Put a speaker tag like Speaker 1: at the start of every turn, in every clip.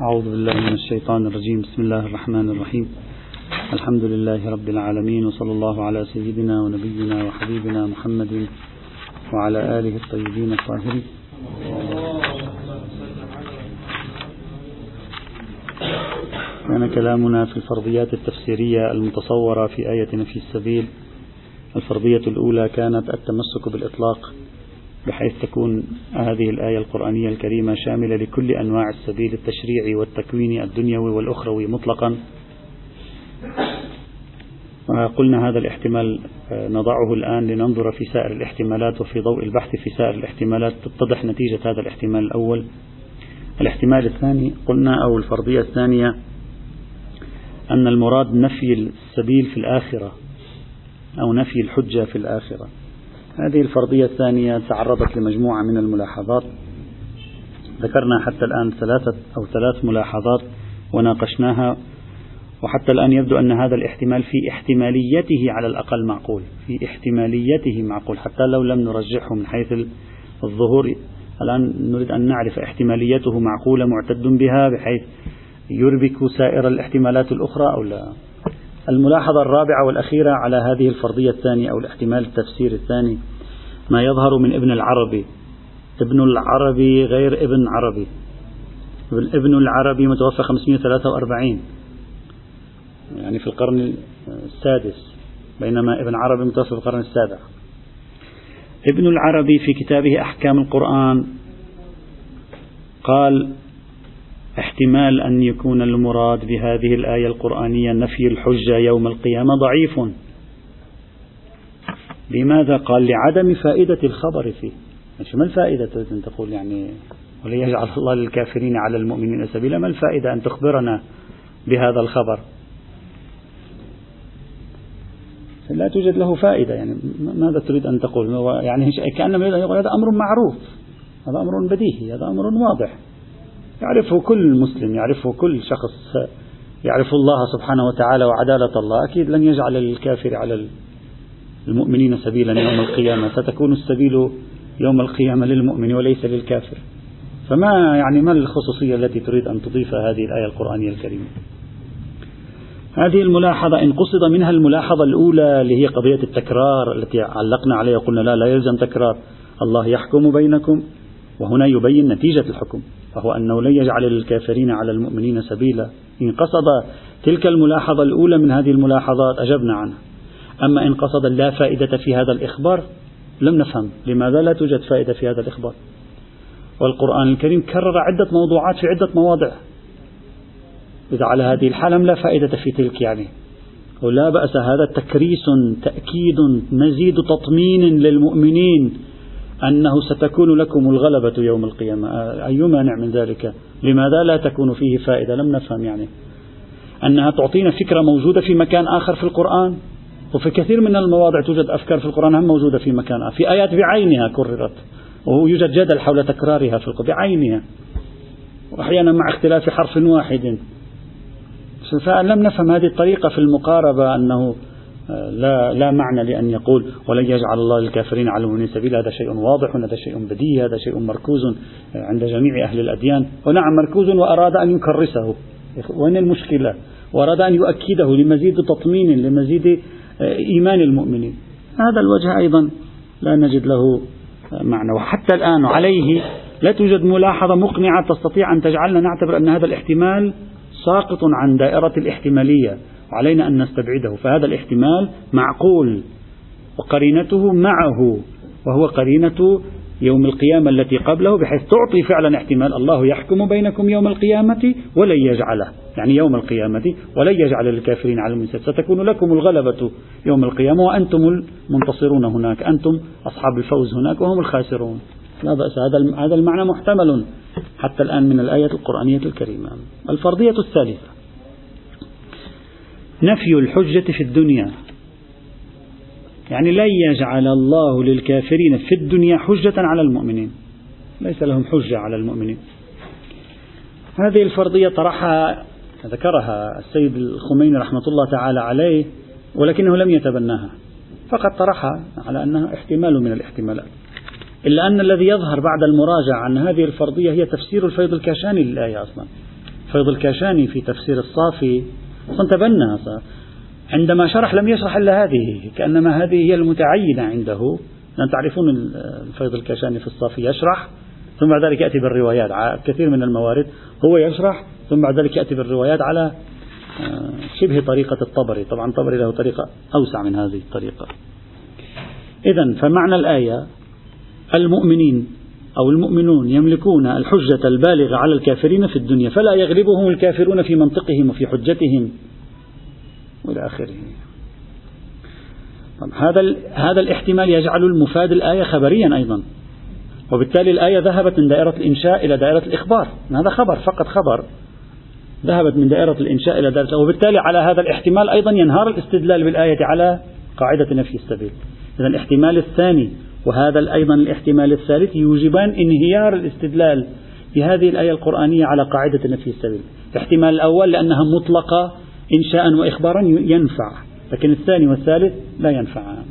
Speaker 1: أعوذ بالله من الشيطان الرجيم. بسم الله الرحمن الرحيم. الحمد لله رب العالمين وصلى الله على سيدنا ونبينا وحبيبنا محمد وعلى آله الطيبين الطاهرين. كان كلامنا في الفرضيات التفسيرية المتصورة في آية في السبيل. الفرضية الأولى كانت التمسك بالإطلاق. بحيث تكون هذه الآية القرآنية الكريمة شاملة لكل أنواع السبيل التشريعي والتكويني الدنيوي والأخروي مطلقا. قلنا هذا الاحتمال آه، نضعه الآن لننظر في سائر الاحتمالات وفي ضوء البحث في سائر الاحتمالات. تتضح نتيجة هذا الاحتمال الأول. الاحتمال الثاني قلنا أو الفرضية الثانية أن المراد نفي السبيل في الآخرة أو نفي الحجة في الآخرة. هذه الفرضية الثانية تعرضت لمجموعة من الملاحظات. ذكرنا حتى الآن ثلاثة أو ثلاث ملاحظات وناقشناها وحتى الآن يبدو أن هذا الاحتمال في احتماليته على الأقل معقول في احتماليته معقول حتى لو لم نرجحه من حيث الظهور. الآن نريد أن نعرف احتماليته معقولة معتد بها بحيث يربك سائر الاحتمالات الأخرى أو لا. الملاحظة الرابعة والأخيرة على هذه الفرضية الثانية أو الاحتمال التفسير الثاني ما يظهر من ابن العربي. ابن العربي غير ابن عربي. ابن العربي متوفى 543 يعني في القرن السادس بينما ابن عربي متوفى في القرن السابع. ابن العربي في كتابه أحكام القرآن قال احتمال أن يكون المراد بهذه الآية القرآنية نفي الحجة يوم القيامة ضعيف. لماذا قال؟ لعدم فائدة الخبر فيه. ما الفائدة أن تقول يعني وليجعل الله للكافرين على المؤمنين سبيلا؟ ما الفائدة أن تخبرنا بهذا الخبر؟ لا توجد له فائدة. يعني ماذا تريد أن تقول؟ يعني كأنما يقول هذا أمر معروف هذا أمر بديهي هذا أمر واضح. يعرفه كل مسلم يعرفه كل شخص يعرف الله سبحانه وتعالى وعدالة الله. أكيد لن يجعل الكافر على المؤمنين سبيلا يوم القيامة. ستكون السبيل يوم القيامة للمؤمن وليس للكافر. فما يعني ما الخصوصية التي تريد أن تضيفها هذه الآية القرآنية الكريمة؟ هذه الملاحظة إن قصد منها الملاحظة الأولى اللي هي قضية التكرار التي علقنا عليها وقلنا لا لا يلزم تكرار. الله يحكم بينكم وهنا يبين نتيجة الحكم. وهو أنه لن يجعل للكافرين على المؤمنين سبيلا. إن قصد تلك الملاحظة الأولى من هذه الملاحظات أجبنا عنها. أما إن قصد لا فائدة في هذا الإخبار لم نفهم لماذا لا توجد فائدة في هذا الإخبار. والقرآن الكريم كرر عدة موضوعات في عدة مواضع. إذا على هذه الحالة لا فائدة في تلك يعني؟ ولا بأس هذا تكريس تأكيد مزيد تطمين للمؤمنين. أنه ستكون لكم الغلبة يوم القيامة. أي مانع من ذلك؟ لماذا لا تكون فيه فائدة؟ لم نفهم يعني. أنها تعطينا فكرة موجودة في مكان آخر في القرآن؟ وفي كثير من المواضع توجد أفكار في القرآن هم موجودة في مكان آخر. في آيات بعينها كررت. ويوجد جدل حول تكرارها في القرآن بعينها. وأحيانا مع اختلاف حرف واحد. فلم نفهم هذه الطريقة في المقاربة أنه لا لا معنى لأن يقول ولن يجعل الله للكافرين على المؤمنين سبيلا هذا شيء واضح هذا شيء بديهي. هذا شيء مركوز عند جميع أهل الأديان. ونعم مركوز وأراد أن يكرسه. وين المشكلة؟ وأراد أن يؤكده لمزيد تطمين لمزيد إيمان المؤمنين. هذا الوجه أيضا لا نجد له معنى. وحتى الآن عليه لا توجد ملاحظة مقنعة تستطيع أن تجعلنا نعتبر أن هذا الاحتمال ساقط عن دائرة الاحتمالية. وعلينا أن نستبعده. فهذا الاحتمال معقول. وقرينته معه. وهو قرينة يوم القيامة التي قبله بحيث تعطي فعلا احتمال الله يحكم بينكم يوم القيامة ولن يجعله. يعني يوم القيامة ولن يجعل للكافرين على المنسد ستكون لكم الغلبة يوم القيامة وأنتم المنتصرون هناك. أنتم أصحاب الفوز هناك وهم الخاسرون. لا بأس. هذا هذا المعنى محتمل حتى الآن من الآية القرآنية الكريمة. الفرضية الثالثة. نفي الحجة في الدنيا. يعني لن يجعل الله للكافرين في الدنيا حجة على المؤمنين. ليس لهم حجة على المؤمنين. هذه الفرضية طرحها ذكرها السيد الخميني رحمة الله تعالى عليه ولكنه لم يتبناها. فقط طرحها على أنها احتمال من الاحتمالات. إلا أن الذي يظهر بعد المراجعة عن هذه الفرضية هي تفسير الفيض الكاشاني للآية أصلا. الفيض الكاشاني في تفسير الصافي أصلا تبنى عندما شرح لم يشرح إلا هذه كأنما هذه هي المتعينة عنده. لأن تعرفون الفيض الكاشاني في الصافي يشرح ثم بعد ذلك يأتي بالروايات. كثير من الموارد هو يشرح ثم بعد ذلك يأتي بالروايات على آه، شبه طريقة الطبري. طبعا الطبري له طريقة أوسع من هذه الطريقة. إذا فمعنى الآية المؤمنين أو المؤمنون يملكون الحجة البالغة على الكافرين في الدنيا فلا يغلبهم الكافرون في منطقهم وفي حجتهم وإلى آخره. هذا هذا الاحتمال يجعل المفاد الآية خبريا أيضا. وبالتالي الآية ذهبت من دائرة الإنشاء إلى دائرة الإخبار. هذا خبر فقط خبر. ذهبت من دائرة الإنشاء إلى دائرة وبالتالي على هذا الاحتمال أيضا ينهار الاستدلال بالآية على قاعدة نفي السبيل. إذا الاحتمال الثاني وهذا أيضا الاحتمال الثالث يوجبان انهيار الاستدلال بهذه الآية القرآنية على قاعدة نفي السبيل. الاحتمال الأول لأنها مطلقة إنشاء وإخبارا ينفع لكن الثاني والثالث لا ينفعان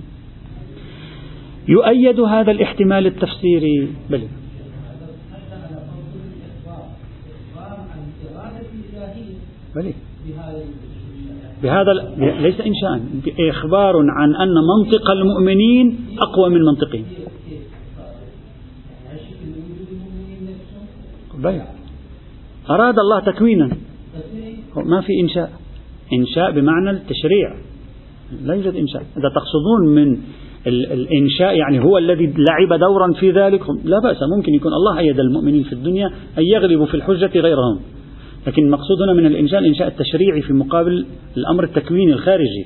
Speaker 1: يؤيد هذا الاحتمال التفسيري بل بلي بهذا ليس إنشاء إخبار عن أن منطق المؤمنين أقوى من منطقهم أراد الله تكوينا. ما في إنشاء إنشاء بمعنى التشريع. لا يوجد إنشاء إذا تقصدون من الإنشاء يعني هو الذي لعب دورا في ذلك لا بأس. ممكن يكون الله أيد المؤمنين في الدنيا أن يغلبوا في الحجة غيرهم. لكن المقصود هنا من الإنشاء الإنشاء التشريعي في مقابل الأمر التكويني الخارجي.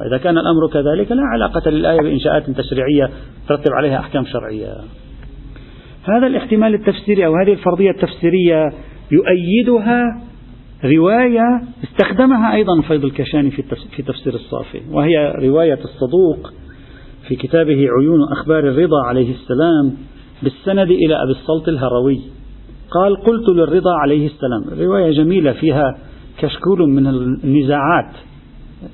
Speaker 1: وإذا كان الأمر كذلك لا علاقة للآية بإنشاءات تشريعية ترتب عليها أحكام شرعية. هذا الاحتمال التفسيري أو هذه الفرضية التفسيرية يؤيدها رواية استخدمها أيضا فيض الكشاني في تفسير الصافي وهي رواية الصدوق في كتابه عيون أخبار الرضا عليه السلام بالسند إلى أبي السلط الهروي. قال قلت للرضا عليه السلام رواية جميلة فيها كشكول من النزاعات.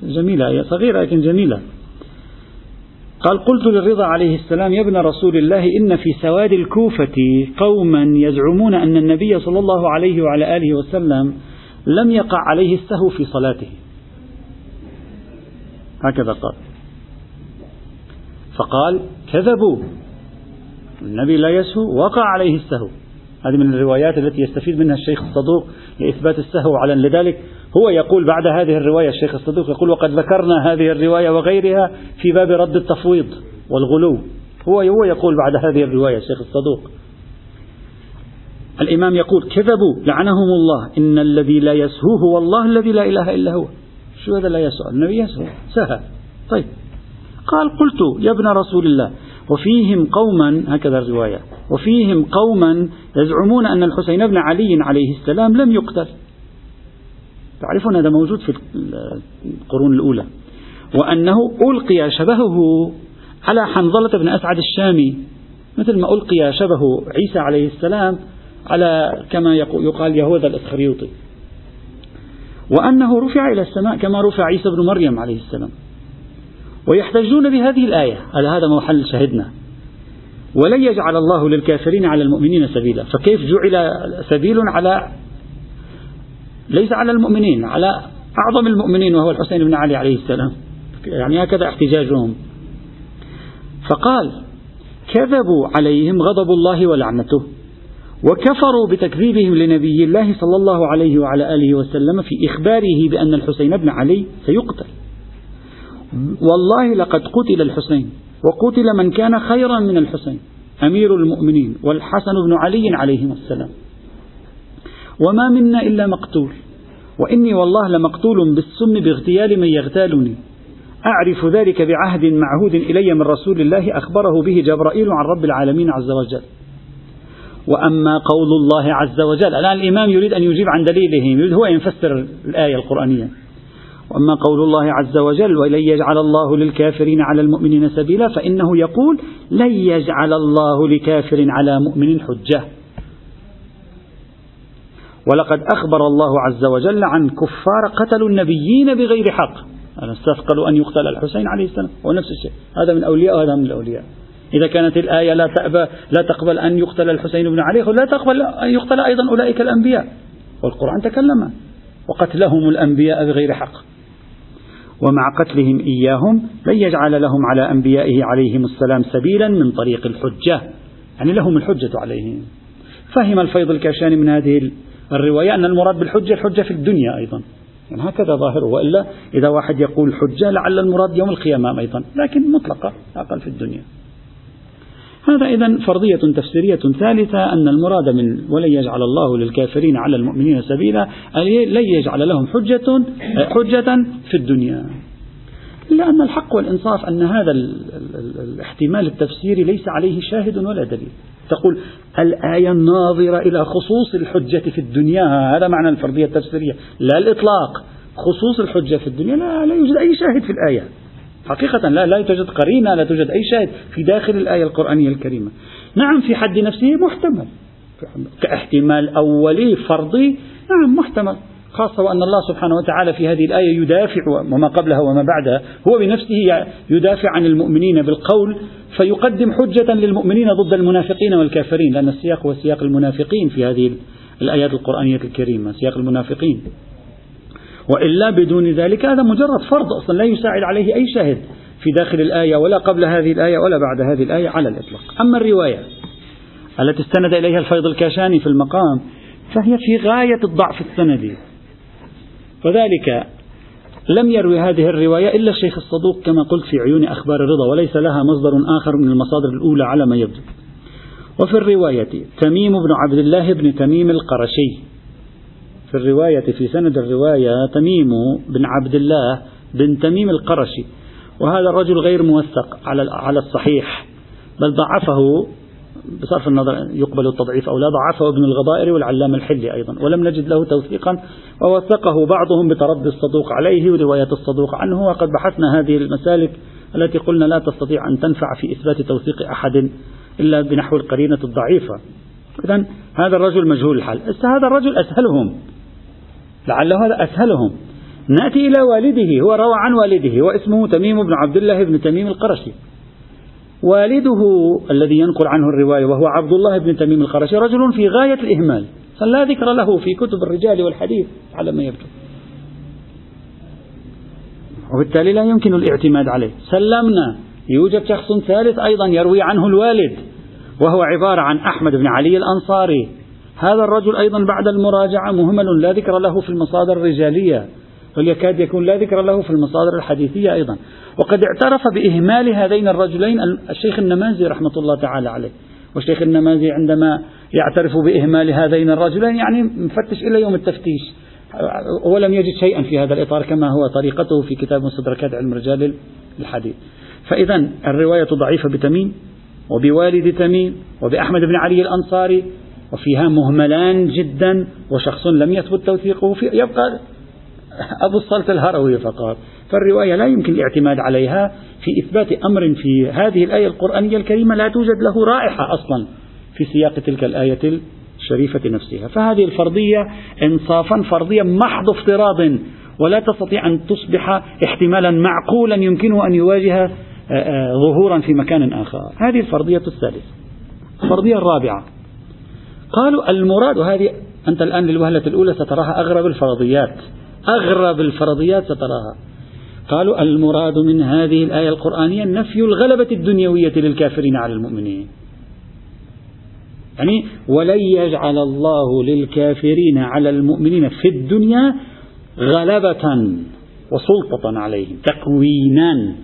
Speaker 1: جميلة هي صغيرة لكن جميلة. قال قلت للرضا عليه السلام يا ابن رسول الله إن في سواد الكوفة قوما يزعمون أن النبي صلى الله عليه وعلى آله وسلم لم يقع عليه السهو في صلاته. هكذا قال. فقال كذبوا. النبي لا يسهو وقع عليه السهو. هذه من الروايات التي يستفيد منها الشيخ الصدوق لإثبات السهو على لذلك. هو يقول بعد هذه الرواية الشيخ الصدوق يقول وقد ذكرنا هذه الرواية وغيرها في باب رد التفويض والغلو. هو هو يقول بعد هذه الرواية الشيخ الصدوق. الإمام يقول كذبوا لعنهم الله إن الذي لا يسهو هو الله الذي لا إله إلا هو. شو هذا لا يسهو؟ النبي يسهو سهى. طيب. قال قلت يا ابن رسول الله وفيهم قوما هكذا الرواية وفيهم قوما يزعمون أن الحسين بن علي عليه السلام لم يقتل. تعرفون هذا موجود في القرون الأولى. وأنه ألقي شبهه على حنظلة بن أسعد الشامي مثل ما ألقي شبه عيسى عليه السلام على كما يقال يهوذا الإسخريوطي. وأنه رفع إلى السماء كما رفع عيسى بن مريم عليه السلام. ويحتجون بهذه الآية. هذا محل شهدنا ولن يجعل الله للكافرين على المؤمنين سبيلا. فكيف جعل سبيل على ليس على المؤمنين على أعظم المؤمنين وهو الحسين بن علي عليه السلام. يعني هكذا احتجاجهم. فقال كذبوا عليهم غضب الله ولعنته وكفروا بتكذيبهم لنبي الله صلى الله عليه وعلى آله وسلم في إخباره بأن الحسين بن علي سيقتل. والله لقد قتل الحسين وقتل من كان خيرا من الحسين أمير المؤمنين والحسن بن علي عليهم السلام. وما منا إلا مقتول وإني والله لمقتول بالسم باغتيال من يغتالني. أعرف ذلك بعهد معهود إلي من رسول الله أخبره به جبرائيل عن رب العالمين عز وجل. وأما قول الله عز وجل الآن الإمام يريد أن يجيب عن دليله يريد هو أن يفسر الآية القرآنية. وأما قول الله عز وجل ولن يجعل الله للكافرين على المؤمنين سبيلا فإنه يقول لن يجعل الله لكافر على مؤمن حجة ولقد أخبر الله عز وجل عن كفار قتلوا النبيين بغير حق. أنا استثقلوا أن يقتل الحسين عليه السلام. هو نفس الشيء. هذا من أولياء وهذا من الأولياء. إذا كانت الآية لا تأبى لا تقبل أن يقتل الحسين بن علي لا تقبل أن يقتل أيضا أولئك الأنبياء. والقرآن تكلم. وقتلهم الأنبياء بغير حق. ومع قتلهم إياهم لن يجعل لهم على أنبيائه عليهم السلام سبيلا من طريق الحجة. يعني لهم الحجة عليهم. فهم الفيض الكاشاني من هذه الرواية أن المراد بالحجة الحجة في الدنيا أيضا. يعني هكذا ظاهره. وإلا إذا واحد يقول حجة لعل المراد يوم القيامة أيضا. لكن مطلقة أقل في الدنيا. هذا إذا فرضية تفسيرية ثالثة أن المراد من ولن يجعل الله للكافرين على المؤمنين سبيلا لن يجعل لهم حجة حجة في الدنيا. إلا أن الحق والإنصاف أن هذا الاحتمال التفسيري ليس عليه شاهد ولا دليل. تقول الآية الناظرة إلى خصوص الحجة في الدنيا هذا معنى الفرضية التفسيرية. لا الإطلاق خصوص الحجة في الدنيا لا, لا يوجد أي شاهد في الآية. حقيقة لا لا توجد قرينة لا توجد أي شاهد في داخل الآية القرآنية الكريمة. نعم في حد نفسه محتمل. كاحتمال أولي فرضي نعم محتمل. خاصة وأن الله سبحانه وتعالى في هذه الآية يدافع وما قبلها وما بعدها هو بنفسه يدافع عن المؤمنين بالقول فيقدم حجة للمؤمنين ضد المنافقين والكافرين لأن السياق هو سياق المنافقين في هذه الآيات القرآنية الكريمة سياق المنافقين. وإلا بدون ذلك هذا مجرد فرض أصلا لا يساعد عليه أي شاهد في داخل الآية ولا قبل هذه الآية ولا بعد هذه الآية على الإطلاق. أما الرواية التي استند إليها الفيض الكاشاني في المقام فهي في غاية الضعف السندي. وذلك لم يروي هذه الرواية إلا الشيخ الصدوق كما قلت في عيون أخبار الرضا وليس لها مصدر آخر من المصادر الأولى على ما يبدو. وفي الرواية تميم بن عبد الله بن تميم القرشي في الرواية في سند الرواية تميم بن عبد الله بن تميم القرشي. وهذا الرجل غير موثق على على الصحيح بل ضعفه بصرف النظر يقبل التضعيف أو لا ضعفه ابن الغضائر والعلام الحلي أيضا. ولم نجد له توثيقا ووثقه بعضهم بتردي الصدوق عليه ورواية الصدوق عنه. وقد بحثنا هذه المسالك التي قلنا لا تستطيع أن تنفع في إثبات توثيق أحد إلا بنحو القرينة الضعيفة. إذا هذا الرجل مجهول الحال. هذا الرجل أسهلهم. لعله هذا أسهلهم. نأتي إلى والده هو روى عن والده واسمه تميم بن عبد الله بن تميم القرشي. والده الذي ينقل عنه الرواية وهو عبد الله بن تميم القرشي رجل في غاية الإهمال. لا ذكر له في كتب الرجال والحديث على ما يبدو. وبالتالي لا يمكن الاعتماد عليه. سلمنا. يوجد شخص ثالث أيضا يروي عنه الوالد وهو عبارة عن أحمد بن علي الأنصاري. هذا الرجل أيضا بعد المراجعة مهمل لا ذكر له في المصادر الرجالية بل يكاد يكون لا ذكر له في المصادر الحديثية أيضا. وقد اعترف بإهمال هذين الرجلين الشيخ النمازي رحمة الله تعالى عليه. والشيخ النمازي عندما يعترف بإهمال هذين الرجلين يعني مفتش إلى يوم التفتيش. ولم يجد شيئا في هذا الإطار كما هو طريقته في كتاب مستدركات علم رجال الحديث. فإذا الرواية ضعيفة بتميم وبوالد تميم وبأحمد بن علي الأنصاري وفيها مهملان جدا وشخص لم يثبت توثيقه في يبقى أبو الصلت الهروي فقط. فالرواية لا يمكن الاعتماد عليها في إثبات أمر في هذه الآية القرآنية الكريمة لا توجد له رائحة أصلا في سياق تلك الآية الشريفة نفسها. فهذه الفرضية إنصافا فرضية محض افتراض ولا تستطيع أن تصبح احتمالا معقولا يمكنه أن يواجه آه، آه، ظهورا في مكان آخر. هذه الفرضية الثالثة الفرضية الرابعة. قالوا المراد وهذه أنت الآن للوهلة الأولى ستراها أغرب الفرضيات. أغرب الفرضيات ستراها. قالوا المراد من هذه الآية القرآنية نفي الغلبة الدنيوية للكافرين على المؤمنين. يعني ولن يجعل الله للكافرين على المؤمنين في الدنيا غلبة وسلطة عليهم تكوينا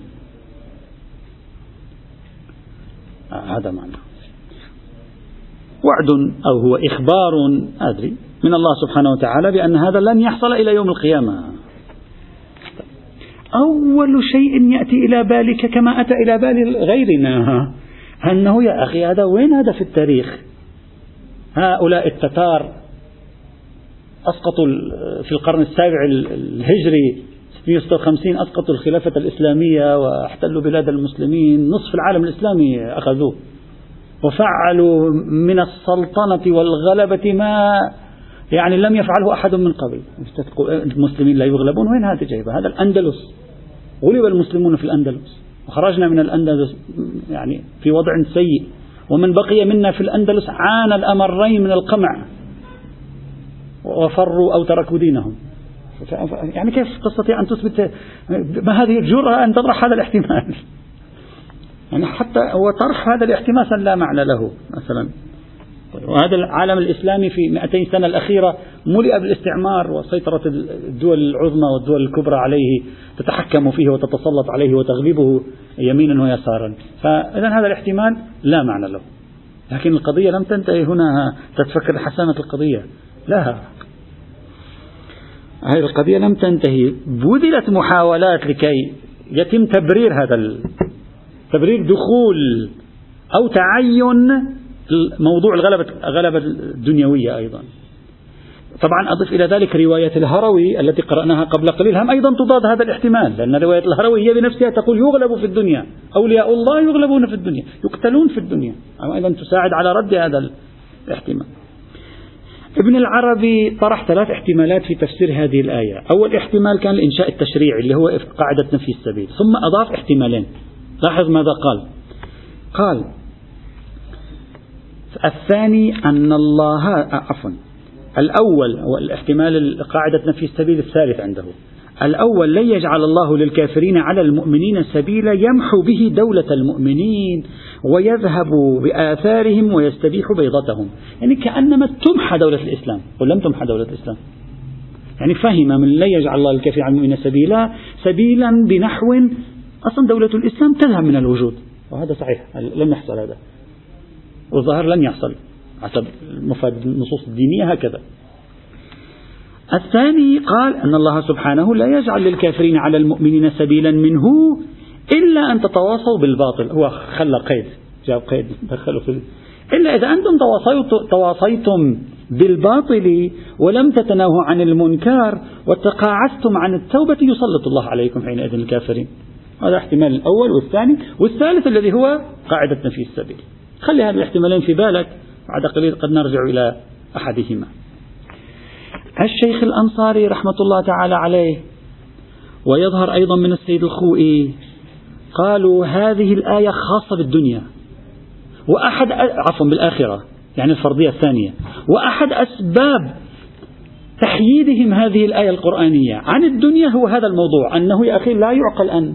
Speaker 1: هذا معنى. وعد أو هو إخبار أدري. من الله سبحانه وتعالى بأن هذا لن يحصل إلى يوم القيامة. أول شيء يأتي إلى بالك كما أتى إلى بال غيرنا. أنه يا أخي هذا وين هذا في التاريخ؟ هؤلاء التتار أسقطوا في القرن السابع الهجري 656 أسقطوا الخلافة الإسلامية واحتلوا بلاد المسلمين. نصف العالم الإسلامي أخذوه. وفعلوا من السلطنة والغلبة ما يعني لم يفعله أحد من قبل. المسلمين لا يغلبون. وين هذه جايبة هذا الأندلس. غلب المسلمون في الأندلس. وخرجنا من الأندلس يعني في وضع سيء. ومن بقي منا في الأندلس عانى الأمرين من القمع. وفروا أو تركوا دينهم. يعني كيف تستطيع أن تثبت؟ ما هذه الجرأة أن تطرح هذا الاحتمال. يعني حتى هو طرح هذا الاحتمال لا معنى له مثلا. وهذا العالم الإسلامي في 200 سنة الأخيرة ملئ بالاستعمار وسيطرة الدول العظمى والدول الكبرى عليه تتحكم فيه وتتسلط عليه وتغلبه يمينا ويسارا. فإذا هذا الاحتمال لا معنى له. لكن القضية لم تنتهي هنا تتفكر حسانة القضية. لا. هذه القضية لم تنتهي. بذلت محاولات لكي يتم تبرير هذا تبرير دخول أو تعين موضوع الغلبة الغلبة الدنيوية أيضا. طبعا أضف إلى ذلك رواية الهروي التي قرأناها قبل قليل. هم أيضا تضاد هذا الاحتمال لأن رواية الهروي هي بنفسها تقول يغلب في الدنيا أولياء الله يغلبون في الدنيا يقتلون في الدنيا. أيضا تساعد على رد هذا الاحتمال. ابن العربي طرح ثلاث احتمالات في تفسير هذه الآية. أول احتمال كان الإنشاء التشريعي اللي هو قاعدة نفي السبيل ثم أضاف احتمالين. لاحظ ماذا قال. قال الثاني أن الله عفوا الأول هو الاحتمال قاعدة نفي السبيل الثالث عنده. الأول لن يجعل الله للكافرين على المؤمنين سبيلا يمحو به دولة المؤمنين ويذهب بآثارهم ويستبيح بيضتهم. يعني كأنما تمحى دولة الإسلام. ولم تمحى دولة الإسلام. يعني فهم من لن يجعل الله للكافرين على المؤمنين سبيلا سبيلا بنحو أصلا دولة الإسلام تذهب من الوجود. وهذا صحيح. لم يحصل هذا. والظاهر لن يحصل. حسب المفاد النصوص الدينية هكذا. الثاني قال أن الله سبحانه لا يجعل للكافرين على المؤمنين سبيلا منه إلا أن تتواصوا بالباطل. هو خلى قيد جاب قيد دخلوا في إلا إذا أنتم تواصيتم بالباطل ولم تتناهوا عن المنكر وتقاعستم عن التوبة يسلط الله عليكم حينئذ الكافرين. هذا احتمال الأول والثاني والثالث الذي هو قاعدة نفي السبيل. خلي هذه الاحتمالين في بالك بعد قليل قد نرجع إلى أحدهما. الشيخ الأنصاري رحمة الله تعالى عليه ويظهر أيضا من السيد الخوئي قالوا هذه الآية خاصة بالدنيا. وأحد عفوا بالآخرة يعني الفرضية الثانية. وأحد أسباب تحييدهم هذه الآية القرآنية عن الدنيا هو هذا الموضوع أنه يا أخي لا يعقل أن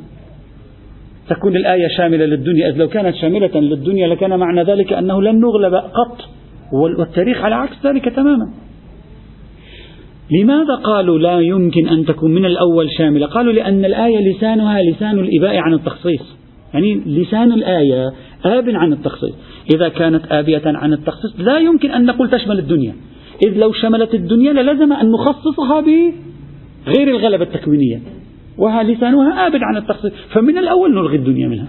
Speaker 1: تكون الآية شاملة للدنيا. إذ لو كانت شاملة للدنيا لكان معنى ذلك أنه لن نغلب قط والتاريخ على عكس ذلك تماما. لماذا قالوا لا يمكن أن تكون من الأول شاملة؟ قالوا لأن الآية لسانها لسان الإباء عن التخصيص. يعني لسان الآية آب عن التخصيص. إذا كانت آبية عن التخصيص لا يمكن أن نقول تشمل الدنيا. إذ لو شملت الدنيا للزم أن نخصصها بغير الغلبة التكوينية. ولسانها آبد عن التخصيص. فمن الأول نلغي الدنيا منها.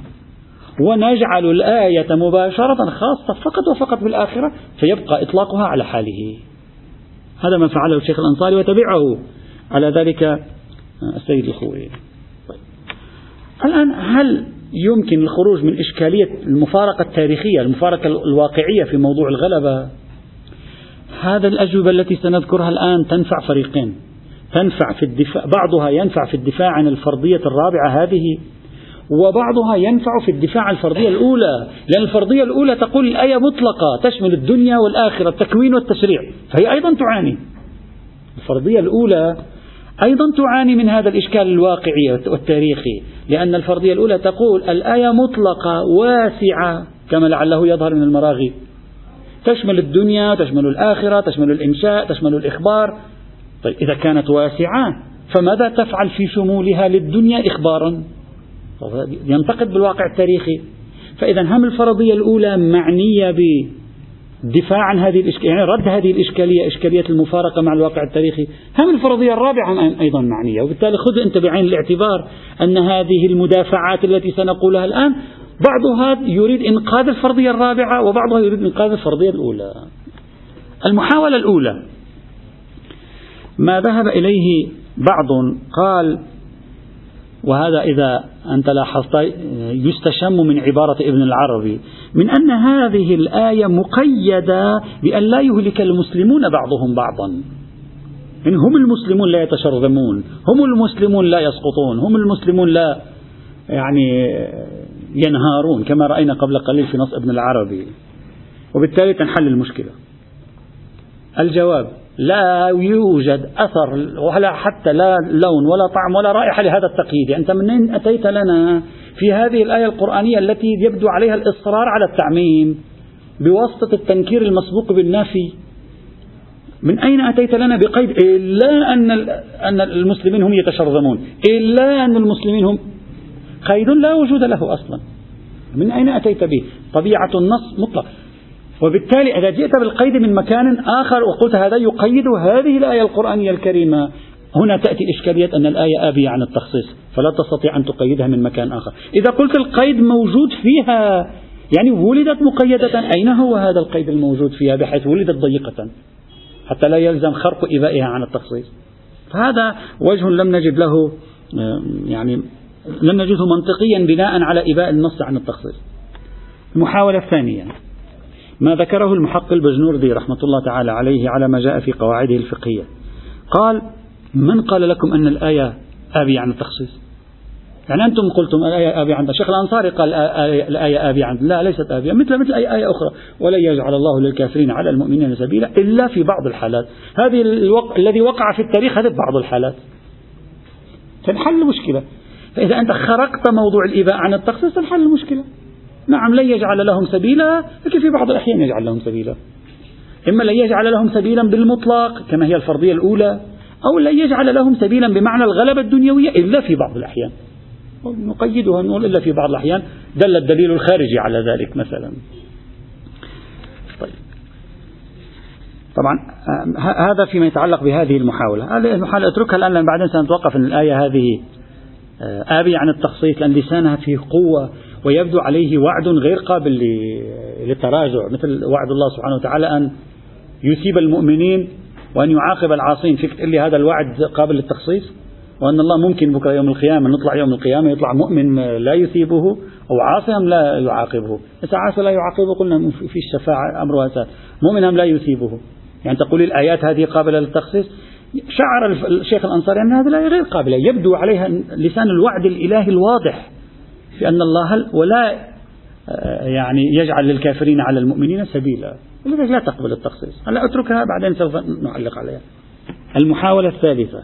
Speaker 1: ونجعل الآية مباشرة خاصة فقط وفقط بالآخرة فيبقى إطلاقها على حاله. هذا ما فعله الشيخ الأنصاري وتبعه. على ذلك السيد الخوي. طيب. الآن هل يمكن الخروج من إشكالية المفارقة التاريخية المفارقة الواقعية في موضوع الغلبة؟ هذا الأجوبة التي سنذكرها الآن تنفع فريقين. تنفع في الدفاع بعضها ينفع في الدفاع عن الفرضية الرابعة هذه وبعضها ينفع في الدفاع عن الفرضية الأولى لأن الفرضية الأولى تقول الآية مطلقة تشمل الدنيا والآخرة التكوين والتشريع فهي أيضا تعاني. الفرضية الأولى أيضا تعاني من هذا الإشكال الواقعي والتاريخي لأن الفرضية الأولى تقول الآية مطلقة واسعة كما لعله يظهر من المراغي. تشمل الدنيا تشمل الآخرة تشمل الإنشاء تشمل الإخبار طيب إذا كانت واسعة فماذا تفعل في شمولها للدنيا إخبارا؟ ينتقد بالواقع التاريخي. فإذا هم الفرضية الأولى معنية بدفاع عن هذه الإشكالية يعني رد هذه الإشكالية إشكالية المفارقة مع الواقع التاريخي. هم الفرضية الرابعة أيضا معنية. وبالتالي خذ أنت بعين الاعتبار أن هذه المدافعات التي سنقولها الآن بعضها يريد إنقاذ الفرضية الرابعة وبعضها يريد إنقاذ الفرضية الأولى. المحاولة الأولى ما ذهب إليه بعض قال وهذا إذا أنت لاحظت يستشم من عبارة ابن العربي من أن هذه الآية مقيدة بأن لا يهلك المسلمون بعضهم بعضا. إن هم المسلمون لا يتشرذمون هم المسلمون لا يسقطون هم المسلمون لا يعني ينهارون كما رأينا قبل قليل في نص ابن العربي. وبالتالي تنحل المشكلة. الجواب لا يوجد أثر ولا حتى لا لون ولا طعم ولا رائحة لهذا التقييد. أنت من أين أتيت لنا في هذه الآية القرآنية التي يبدو عليها الإصرار على التعميم بواسطة التنكير المسبوق بالنافي من أين أتيت لنا بقيد؟ إلا أن أن المسلمين هم يتشرذمون. إلا أن المسلمين هم قيد لا وجود له أصلا. من أين أتيت به؟ طبيعة النص مطلق. وبالتالي إذا جئت بالقيد من مكان آخر وقلت هذا يقيد هذه الآية القرآنية الكريمة هنا تأتي إشكالية أن الآية آبية عن التخصيص فلا تستطيع أن تقيدها من مكان آخر. إذا قلت القيد موجود فيها يعني ولدت مقيدة أين هو هذا القيد الموجود فيها؟ بحيث ولدت ضيقة حتى لا يلزم خرق إبائها عن التخصيص. فهذا وجه لم نجد له يعني لم نجده منطقيا بناء على إباء النص عن التخصيص. المحاولة الثانية. ما ذكره المحقق البجنوردي رحمة الله تعالى عليه على ما جاء في قواعده الفقهية. قال من قال لكم أن الآية آبية عن التخصيص؟ يعني أنتم قلتم الآية آبية عن الشيخ الأنصاري قال الآية آبية عن لا ليست آبية. مثل مثل أي آية أخرى. ولن يجعل الله للكافرين على المؤمنين سبيلا إلا في بعض الحالات. هذه الوق... الذي وقع في التاريخ هذا بعض الحالات. تنحل المشكلة. فإذا أنت خرقت موضوع الإباء عن التخصيص تنحل المشكلة. نعم لن يجعل لهم سبيلا لكن في بعض الأحيان يجعل لهم سبيلا. إما لن يجعل لهم سبيلا بالمطلق كما هي الفرضية الأولى أو لن يجعل لهم سبيلا بمعنى الغلبة الدنيوية إلا في بعض الأحيان. نقيدها نقول إلا في بعض الأحيان دل الدليل الخارجي على ذلك مثلا. طيب. طبعا هذا فيما يتعلق بهذه المحاولة. هذه المحاولة أتركها الآن لأن بعدين سنتوقف أن الآية هذه آه، آبية عن التخصيص لأن لسانها فيه قوة. ويبدو عليه وعد غير قابل للتراجع مثل وعد الله سبحانه وتعالى أن يثيب المؤمنين وأن يعاقب العاصين. فيك تقول لي هذا الوعد قابل للتخصيص؟ وأن الله ممكن بكرة يوم القيامة نطلع يوم القيامة يطلع مؤمن لا يثيبه أو عاصي لا يعاقبه. إذا عاصي لا يعاقبه قلنا في الشفاعة أمر واسع مؤمن لا يثيبه. يعني تقول الآيات هذه قابلة للتخصيص؟ شعر الشيخ الأنصاري أن هذه الآية غير قابلة. يبدو عليها لسان الوعد الإلهي الواضح. في أن الله ولا آه، يعني يجعل للكافرين على المؤمنين سبيلا. لذلك لا تقبل التخصيص. هلا أتركها بعدين سوف نعلق عليها. المحاولة الثالثة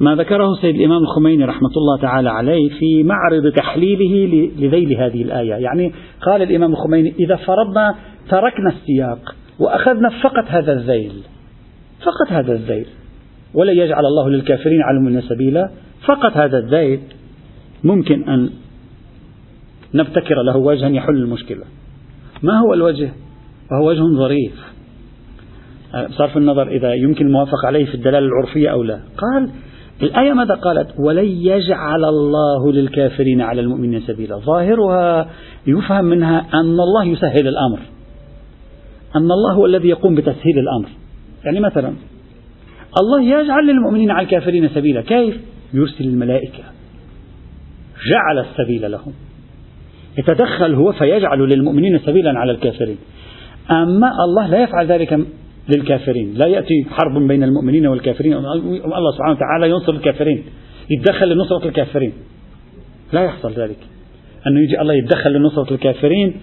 Speaker 1: ما ذكره سيد الإمام الخميني رحمة الله تعالى عليه في معرض تحليله لذيل هذه الآية. يعني قال الإمام الخميني إذا فرضنا تركنا السياق وأخذنا فقط هذا الذيل فقط هذا الذيل ولا يجعل الله للكافرين على من سبيلا فقط هذا الذيل ممكن أن نبتكر له وجها يحل المشكلة. ما هو الوجه؟ وهو وجه ظريف. بصرف النظر إذا يمكن الموافقة عليه في الدلالة العرفية أو لا. قال الآية ماذا قالت؟ ولن يجعل الله للكافرين على المؤمنين سبيلا. ظاهرها يفهم منها أن الله يسهل الأمر. أن الله هو الذي يقوم بتسهيل الأمر. يعني مثلا الله يجعل للمؤمنين على الكافرين سبيلا. كيف؟ يرسل الملائكة. جعل السبيل لهم. يتدخل هو فيجعل للمؤمنين سبيلا على الكافرين. أما الله لا يفعل ذلك للكافرين. لا يأتي حرب بين المؤمنين والكافرين. الله سبحانه وتعالى ينصر الكافرين. يتدخل لنصرة الكافرين. لا يحصل ذلك. أنه يجي الله يتدخل لنصرة الكافرين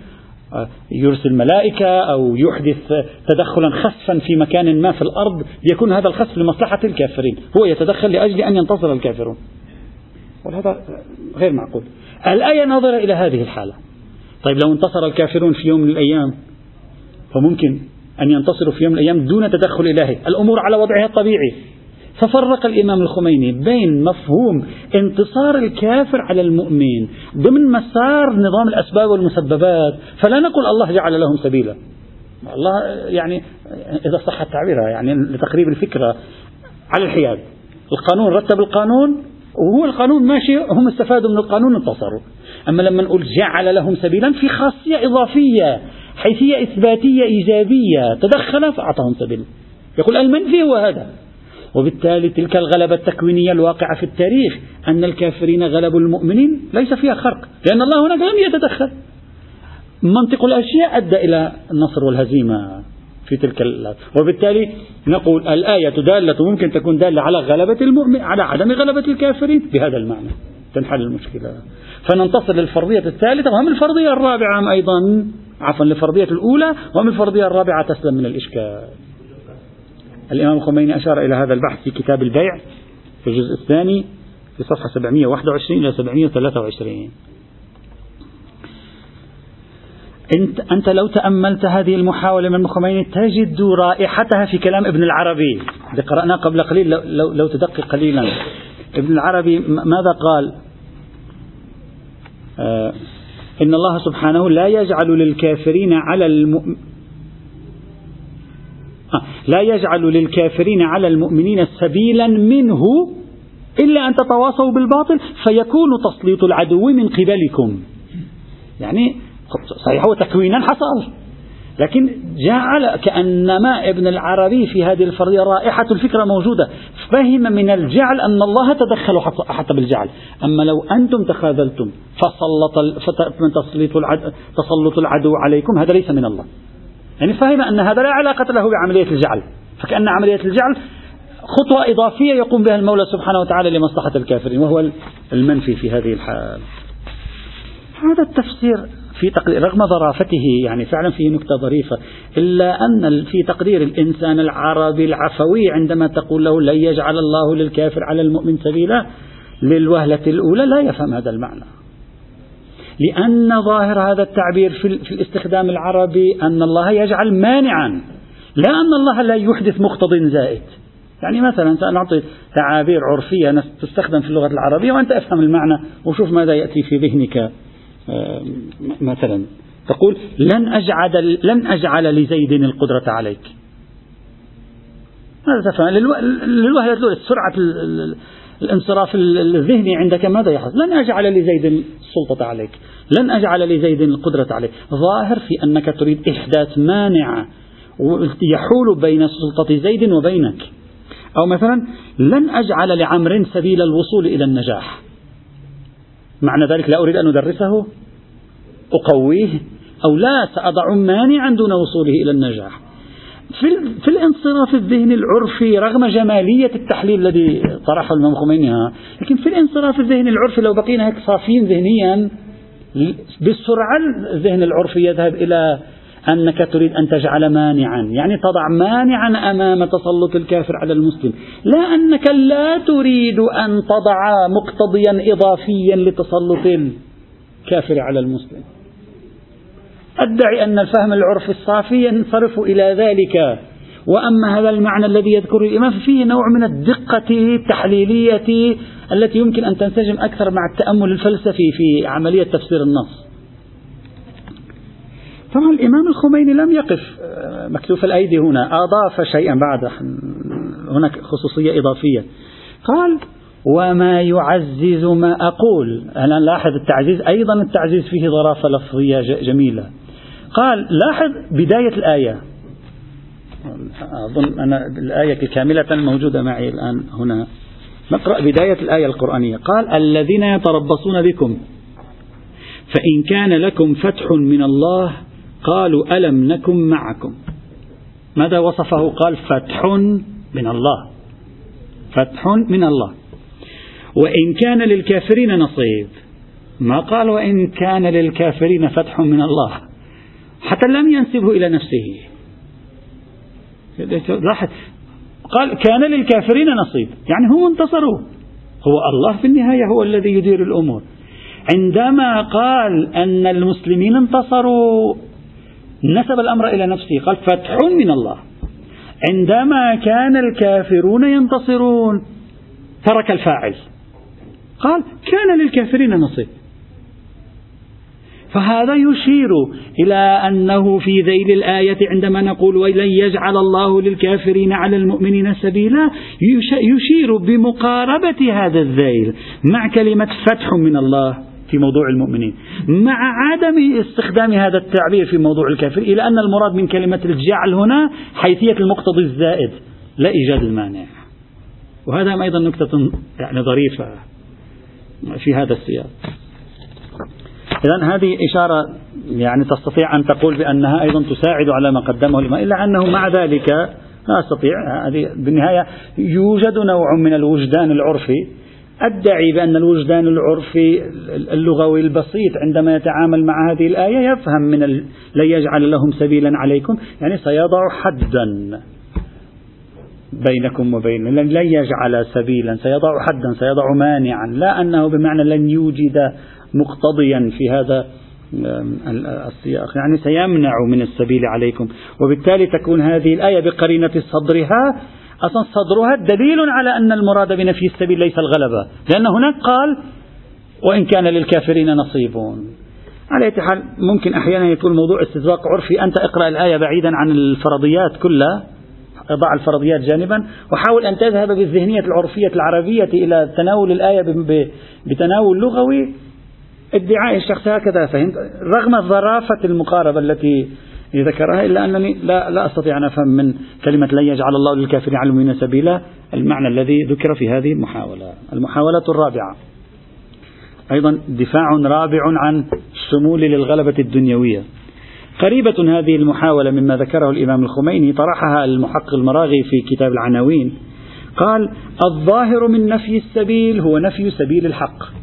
Speaker 1: آه، يرسل ملائكة أو يحدث تدخلا خسفا في مكان ما في الأرض ليكون هذا الخسف لمصلحة الكافرين. هو يتدخل لأجل أن ينتصر الكافرون. وهذا غير معقول. الآية ناظرة إلى هذه الحالة. طيب لو انتصر الكافرون في يوم من الأيام فممكن أن ينتصروا في يوم من الأيام دون تدخل إلهي. الأمور على وضعها الطبيعي. ففرق الإمام الخميني بين مفهوم انتصار الكافر على المؤمن ضمن مسار نظام الأسباب والمسببات. فلا نقول الله جعل لهم سبيلا. الله يعني إذا صح التعبير يعني لتقريب الفكرة على الحياد. القانون رتب القانون وهو القانون ماشي هم استفادوا من القانون انتصروا أما لما نقول جعل لهم سبيلا في خاصية إضافية حيثية إثباتية إيجابية تدخل فأعطاهم سبيل. يقول المنفي هو هذا. وبالتالي تلك الغلبة التكوينية الواقعة في التاريخ أن الكافرين غلبوا المؤمنين ليس فيها خرق. لأن الله هناك لم يتدخل. منطق الأشياء أدى إلى النصر والهزيمة. في تلك الآيات وبالتالي نقول الآية دالة ممكن تكون دالة على غلبة المؤمن على عدم غلبة الكافرين بهذا المعنى تنحل المشكلة. فننتصر للفرضية الثالثة وهم الفرضية الرابعة أيضا. عفوا للفرضية الأولى ومن الفرضية الرابعة تسلم من الإشكال. الإمام الخميني أشار إلى هذا البحث في كتاب البيع في الجزء الثاني في صفحة 721 إلى 723 أنت, أنت لو تأملت هذه المحاولة من الخميني تجد رائحتها في كلام ابن العربي. اللي قرأناه قبل قليل لو, لو, لو تدقق قليلا. ابن العربي ماذا قال؟ آه إن الله سبحانه لا يجعل للكافرين على المؤمن آه لا يجعل للكافرين على المؤمنين سبيلا منه إلا أن تتواصوا بالباطل فيكون تسليط العدو من قبلكم. يعني صحيح هو تكوينا حصل. لكن جعل كأنما ابن العربي في هذه الفرضية رائحة الفكرة موجودة. فهم من الجعل أن الله تدخل حتى بالجعل. أما لو أنتم تخاذلتم فسلط تسليط العدو, تسلط العدو عليكم هذا ليس من الله. يعني فهم أن هذا لا علاقة له بعملية الجعل. فكأن عملية الجعل خطوة إضافية يقوم بها المولى سبحانه وتعالى لمصلحة الكافرين وهو المنفي في هذه الحال هذا التفسير في تقدير رغم ظرافته يعني فعلا فيه نكتة ظريفة إلا أن في تقدير الإنسان العربي العفوي عندما تقول له لن يجعل الله للكافر على المؤمن سبيلا للوهلة الأولى لا يفهم هذا المعنى. لأن ظاهر هذا التعبير في, في الاستخدام العربي أن الله يجعل مانعا لا أن الله لا يحدث مقتض زائد. يعني مثلا سأعطي تعابير عرفية تستخدم في اللغة العربية وأنت أفهم المعنى وشوف ماذا يأتي في ذهنك. مثلا. تقول لن أجعل لن أجعل لزيد القدرة عليك. ماذا تفهم؟ للوهلة الأولى سرعة الانصراف الذهني عندك ماذا يحدث لن أجعل لزيد السلطة عليك. لن أجعل لزيد القدرة عليك. ظاهر في أنك تريد إحداث مانع يحول بين سلطة زيد وبينك. أو مثلا لن أجعل لعمر سبيل الوصول إلى النجاح. معنى ذلك لا أريد أن أدرسه أقويه أو لا سأضع مانعا دون وصوله إلى النجاح. في, في الانصراف الذهني العرفي رغم جمالية التحليل الذي طرحه الإمام لكن في الانصراف الذهني العرفي لو بقينا هيك صافيين ذهنيا بسرعة الذهن العرفي يذهب إلى أنك تريد أن تجعل مانعا. يعني تضع مانعا أمام تسلط الكافر على المسلم. لا أنك لا تريد أن تضع مقتضيا إضافيا لتسلط الكافر على المسلم. أدعي أن الفهم العرفي الصافي ينصرف إلى ذلك. وأما هذا المعنى الذي يذكره الإمام فيه نوع من الدقة التحليلية التي يمكن أن تنسجم أكثر مع التأمل الفلسفي في عملية تفسير النص. طبعا الإمام الخميني لم يقف. آه، مكتوف الأيدي هنا. أضاف شيئا بعد. هناك خصوصية إضافية. قال وما يعزز ما أقول. أنا لاحظ التعزيز. أيضا التعزيز فيه ظرافة لفظية جميلة. قال لاحظ بداية الآية. أظن أن الآية كاملة موجودة معي الآن هنا. نقرأ بداية الآية القرآنية. قال الذين يتربصون بكم فإن كان لكم فتح من الله قالوا ألم نكن معكم؟ ماذا وصفه؟ قال فتح من الله. فتح من الله. وإن كان للكافرين نصيب. ما قال وإن كان للكافرين فتح من الله. حتى لم ينسبه إلى نفسه. لاحظ. قال كان للكافرين نصيب. يعني هم انتصروا. هو الله في النهاية هو الذي يدير الأمور. عندما قال أن المسلمين انتصروا نسب الأمر إلى نفسه. قال فتح من الله. عندما كان الكافرون ينتصرون ترك الفاعل. قال كان للكافرين نصيب. فهذا يشير إلى أنه في ذيل الآية عندما نقول ولن يجعل الله للكافرين على المؤمنين سبيلا يشير بمقاربة هذا الذيل مع كلمة فتح من الله. في موضوع المؤمنين. مع عدم استخدام هذا التعبير في موضوع الكافر إلى أن المراد من كلمة الجعل هنا حيثية المقتضي الزائد لا إيجاد المانع. وهذا أيضا نكتة يعني ظريفة في هذا السياق. إذا هذه إشارة يعني تستطيع أن تقول بأنها أيضا تساعد على ما قدمه الإمام إلا أنه مع ذلك لا أستطيع هذه بالنهاية يوجد نوع من الوجدان العرفي أدعي بأن الوجدان العرفي اللغوي البسيط عندما يتعامل مع هذه الآية يفهم من ال... لن يجعل لهم سبيلا عليكم يعني سيضع حدا بينكم وبين لن يجعل سبيلا سيضع حدا سيضع مانعا لا أنه بمعنى لن يوجد مقتضيا في هذا السياق. يعني سيمنع من السبيل عليكم. وبالتالي تكون هذه الآية بقرينة صدرها أصلا صدرها دليل على أن المراد بنفي السبيل ليس الغلبة لأن هناك قال وإن كان للكافرين نصيب. على أي حال ممكن أحيانا يكون الموضوع استزواق عرفي. أنت اقرأ الآية بعيدا عن الفرضيات كلها ضع الفرضيات جانبا وحاول أن تذهب بالذهنية العرفية العربية إلى تناول الآية بتناول لغوي. ادعاء الشخص هكذا فهمت؟ رغم ظرافة المقاربة التي ذكرها إلا أنني لا, لا أستطيع أن أفهم من كلمة لن يجعل الله للكافرين على المؤمنين سبيلا المعنى الذي ذكر في هذه المحاولة. المحاولة الرابعة. أيضا دفاع رابع عن الشمول للغلبة الدنيوية. قريبة هذه المحاولة مما ذكره الإمام الخميني طرحها المحقق المراغي في كتاب العناوين. قال الظاهر من نفي السبيل هو نفي سبيل الحق.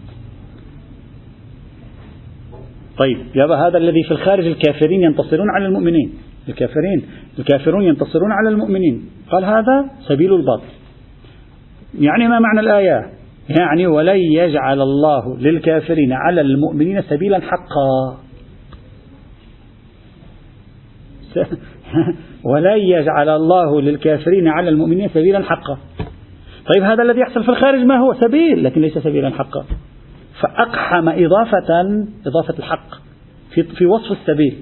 Speaker 1: طيب يابا هذا الذي في الخارج الكافرين ينتصرون على المؤمنين. الكافرين الكافرون ينتصرون على المؤمنين. قال هذا سبيل الباطل. يعني ما معنى الآية؟ يعني ولن يجعل الله للكافرين على المؤمنين سبيلا حقا. ولن يجعل الله للكافرين على المؤمنين سبيلا حقا. طيب هذا الذي يحصل في الخارج ما هو؟ سبيل لكن ليس سبيلا حقا. فأقحم إضافة إضافة الحق في, في وصف السبيل.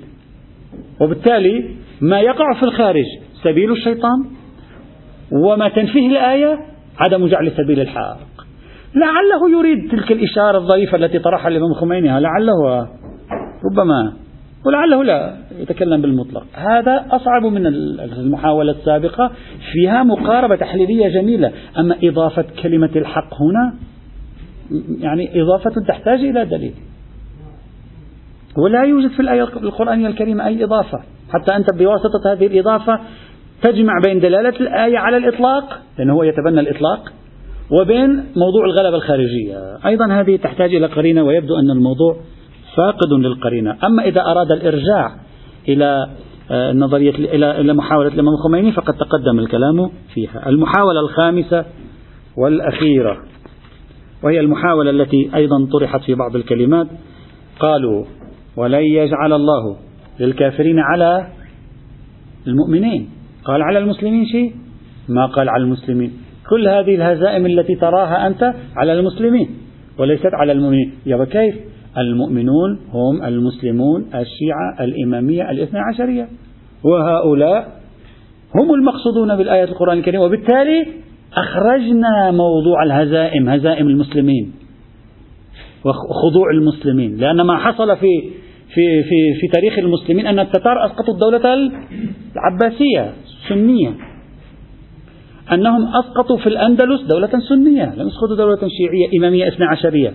Speaker 1: وبالتالي ما يقع في الخارج سبيل الشيطان وما تنفيه الآية عدم جعل سبيل الحق. لعله يريد تلك الإشارة الظريفة التي طرحها الإمام الخميني لعله ربما ولعله لا يتكلم بالمطلق. هذا أصعب من المحاولة السابقة فيها مقاربة تحليلية جميلة. أما إضافة كلمة الحق هنا يعني إضافة تحتاج إلى دليل. ولا يوجد في الآية القرآنية الكريمة أي إضافة. حتى أنت بواسطة هذه الإضافة تجمع بين دلالة الآية على الإطلاق لأنه هو يتبنى الإطلاق وبين موضوع الغلبة الخارجية. أيضا هذه تحتاج إلى قرينة ويبدو أن الموضوع فاقد للقرينة. أما إذا أراد الإرجاع إلى آه، نظرية إلى إلى محاولة الإمام الخميني فقد تقدم الكلام فيها. المحاولة الخامسة والأخيرة. وهي المحاولة التي أيضا طرحت في بعض الكلمات. قالوا ولن يجعل الله للكافرين على المؤمنين. قال على المسلمين شيء؟ ما قال على المسلمين. كل هذه الهزائم التي تراها أنت على المسلمين وليست على المؤمنين. يا كيف؟ المؤمنون هم المسلمون الشيعة الإمامية الاثنى عشرية. وهؤلاء هم المقصودون بالآية القرآن الكريم وبالتالي أخرجنا موضوع الهزائم هزائم المسلمين وخضوع المسلمين لأن ما حصل في في في في تاريخ المسلمين أن التتار أسقطوا الدولة العباسية السنية أنهم أسقطوا في الأندلس دولة سنية لم يسقطوا دولة شيعية إمامية اثنى عشرية.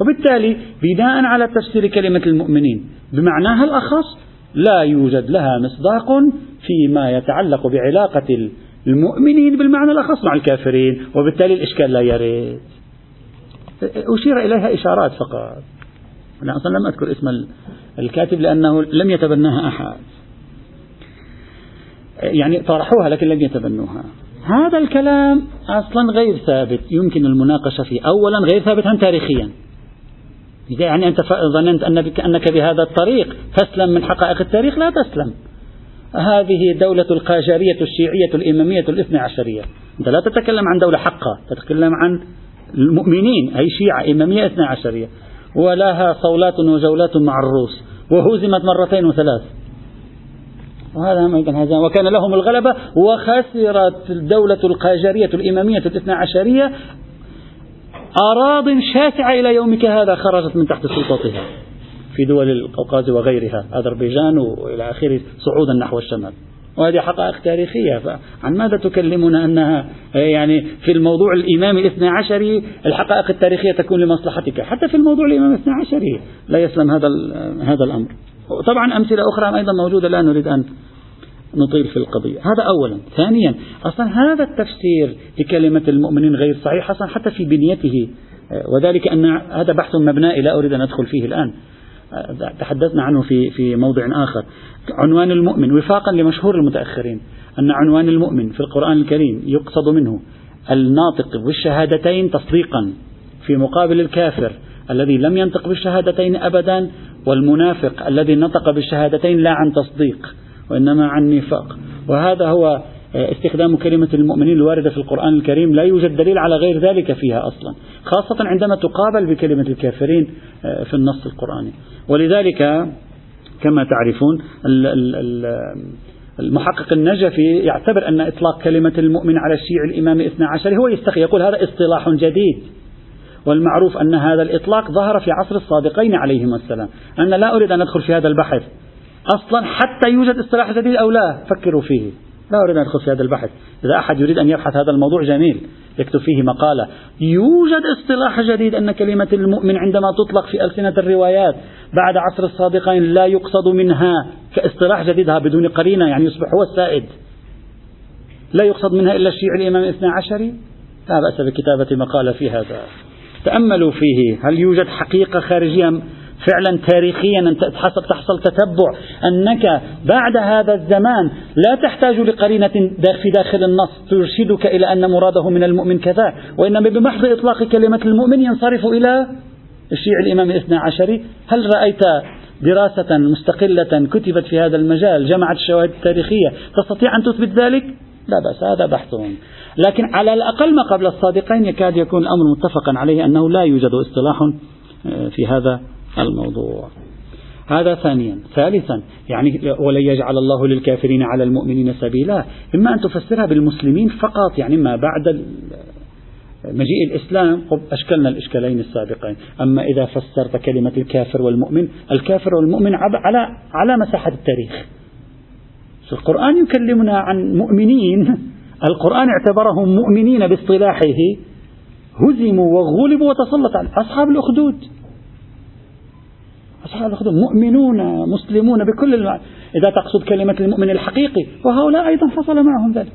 Speaker 1: وبالتالي بناء على تفسير كلمة المؤمنين بمعناها الأخص لا يوجد لها مصداق فيما يتعلق بعلاقة المؤمنين بالمعنى الأخص مع الكافرين وبالتالي الإشكال لا يرد. أشير إليها إشارات فقط. أنا أصلا لم أذكر اسم الكاتب لأنه لم يتبناها أحد. يعني طرحوها لكن لم يتبنوها. هذا الكلام أصلا غير ثابت. يمكن المناقشة فيه أولا غير ثابت تاريخيا. يعني أنت ظننت أنك بهذا الطريق. تسلم من حقائق التاريخ؟ لا تسلم. هذه دولة القاجارية الشيعية الإمامية الاثنى عشرية. أنت لا تتكلم عن دولة حقة تتكلم عن المؤمنين أي شيعة إمامية اثنى عشرية. ولها صولات وجولات مع الروس وهزمت مرتين وثلاث. وهذا أيضا هذا وكان لهم الغلبة وخسرت الدولة القاجارية الإمامية الاثنى عشرية أراض شاسعة إلى يومك هذا خرجت من تحت سلطتها في دول القوقاز وغيرها أذربيجان وإلى آخره صعودا نحو الشمال. وهذه حقائق تاريخية. فعن ماذا تكلمنا أنها يعني في الموضوع الإمامي الاثنى عشري الحقائق التاريخية تكون لمصلحتك؟ حتى في الموضوع الإمامي الاثنى عشري لا يسلم هذا هذا الأمر. طبعا أمثلة أخرى أيضا موجودة لا نريد أن نطيل في القضية. هذا أولا. ثانيا أصلا هذا التفسير لكلمة المؤمنين غير صحيح أصلا حتى في بنيته وذلك أن هذا بحث مبنائي لا أريد أن أدخل فيه الآن. تحدثنا عنه في في موضع آخر. عنوان المؤمن وفاقا لمشهور المتأخرين أن عنوان المؤمن في القرآن الكريم يقصد منه الناطق بالشهادتين تصديقا في مقابل الكافر الذي لم ينطق بالشهادتين أبدا والمنافق الذي نطق بالشهادتين لا عن تصديق وإنما عن نفاق. وهذا هو استخدام كلمة المؤمنين الواردة في القرآن الكريم لا يوجد دليل على غير ذلك فيها أصلا خاصة عندما تقابل بكلمة الكافرين آه، في النص القرآني. ولذلك كما تعرفون المحقق النجفي يعتبر أن إطلاق كلمة المؤمن على الشيعي الإمام الاثنى عشر هو يستخي يقول هذا اصطلاح جديد. والمعروف أن هذا الإطلاق ظهر في عصر الصادقين عليهما السلام أنا لا أريد أن أدخل في هذا البحث. أصلا حتى يوجد اصطلاح جديد أو لا؟ فكروا فيه. لا أريد أن أدخل في هذا البحث. إذا أحد يريد أن يبحث هذا الموضوع جميل. يكتب فيه مقالة. يوجد اصطلاح جديد أن كلمة المؤمن عندما تطلق في ألسنة الروايات بعد عصر الصادقين لا يقصد منها كاصطلاح جديد بدون قرينة يعني يصبح هو السائد. لا يقصد منها إلا الشيعي الإمام الاثنى عشري لا بأس بكتابة مقالة في هذا. تأملوا فيه. هل يوجد حقيقة خارجية فعلا تاريخيا أن تحصل, تتبع. أنك بعد هذا الزمان لا تحتاج لقرينة في داخل النص ترشدك إلى أن مراده من المؤمن كذا وإنما بمحض إطلاق كلمة المؤمن ينصرف إلى الشيعي الإمام الاثنى عشري هل رأيت دراسة مستقلة كتبت في هذا المجال جمعت الشواهد التاريخية تستطيع أن تثبت ذلك؟ لا بأس هذا بحثهم لكن على الأقل ما قبل الصادقين يكاد يكون الأمر متفقا عليه أنه لا يوجد اصطلاح آه، في هذا الموضوع. هذا ثانيا. ثالثا يعني ولن يجعل الله للكافرين على المؤمنين سبيلا. إما أن تفسرها بالمسلمين فقط يعني ما بعد مجيء الإسلام أشكلنا الإشكالين السابقين. أما إذا فسرت كلمة الكافر والمؤمن الكافر والمؤمن على على مساحة التاريخ. القرآن يكلمنا عن مؤمنين. القرآن اعتبرهم مؤمنين باصطلاحه. هزموا وغلبوا وتسلط على أصحاب الأخدود. أصحاب الأخدود مؤمنون مسلمون بكل المعنى إذا تقصد كلمة المؤمن الحقيقي وهؤلاء أيضا حصل معهم ذلك.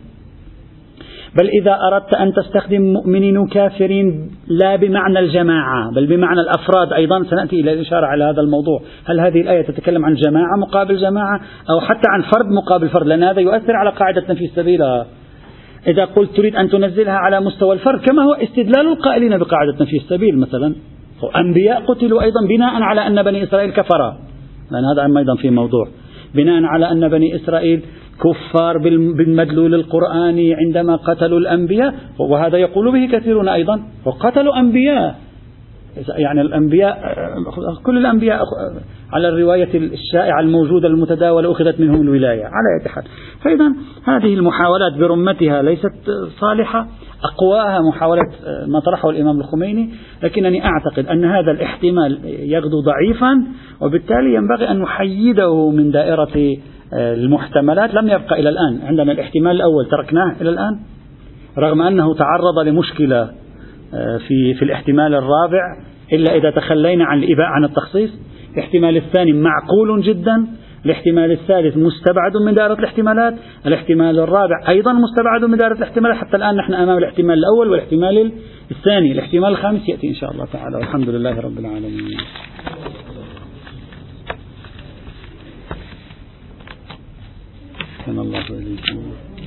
Speaker 1: بل إذا أردت أن تستخدم مؤمنين وكافرين لا بمعنى الجماعة بل بمعنى الأفراد أيضا سنأتي إلى الإشارة على هذا الموضوع. هل هذه الآية تتكلم عن جماعة مقابل جماعة أو حتى عن فرد مقابل فرد؟ لأن هذا يؤثر على قاعدة تنفيذ سبيلها. إذا قلت تريد أن تنزلها على مستوى الفرد كما هو استدلال القائلين بقاعدة تنفيذ السبيل مثلا. أنبياء قتلوا أيضا بناء على أن بني إسرائيل كفر لأن هذا أيضا في موضوع. بناء على أن بني إسرائيل كفار بالمدلول القرآني عندما قتلوا الأنبياء وهذا يقول به كثيرون أيضا وقتلوا أنبياء. يعني الأنبياء كل الأنبياء على الرواية الشائعة الموجودة المتداولة أخذت منهم الولاية على أي حال. فإذا هذه المحاولات برمتها ليست صالحة. أقواها محاولة ما طرحه الإمام الخميني لكنني أعتقد أن هذا الاحتمال يغدو ضعيفا وبالتالي ينبغي أن نحيده من دائرة المحتملات. لم يبقى إلى الآن. عندنا الاحتمال الأول تركناه إلى الآن رغم أنه تعرض لمشكلة آه، في في الاحتمال الرابع إلا إذا تخلينا عن الإباء عن التخصيص. الاحتمال الثاني معقول جدا. الاحتمال الثالث مستبعد من دائرة الاحتمالات الاحتمال الرابع أيضا مستبعد من دائرة الاحتمالات حتى الآن نحن أمام الاحتمال الأول والاحتمال الثاني الاحتمال الخامس يأتي إن شاء الله تعالى والحمد لله رب العالمين. الله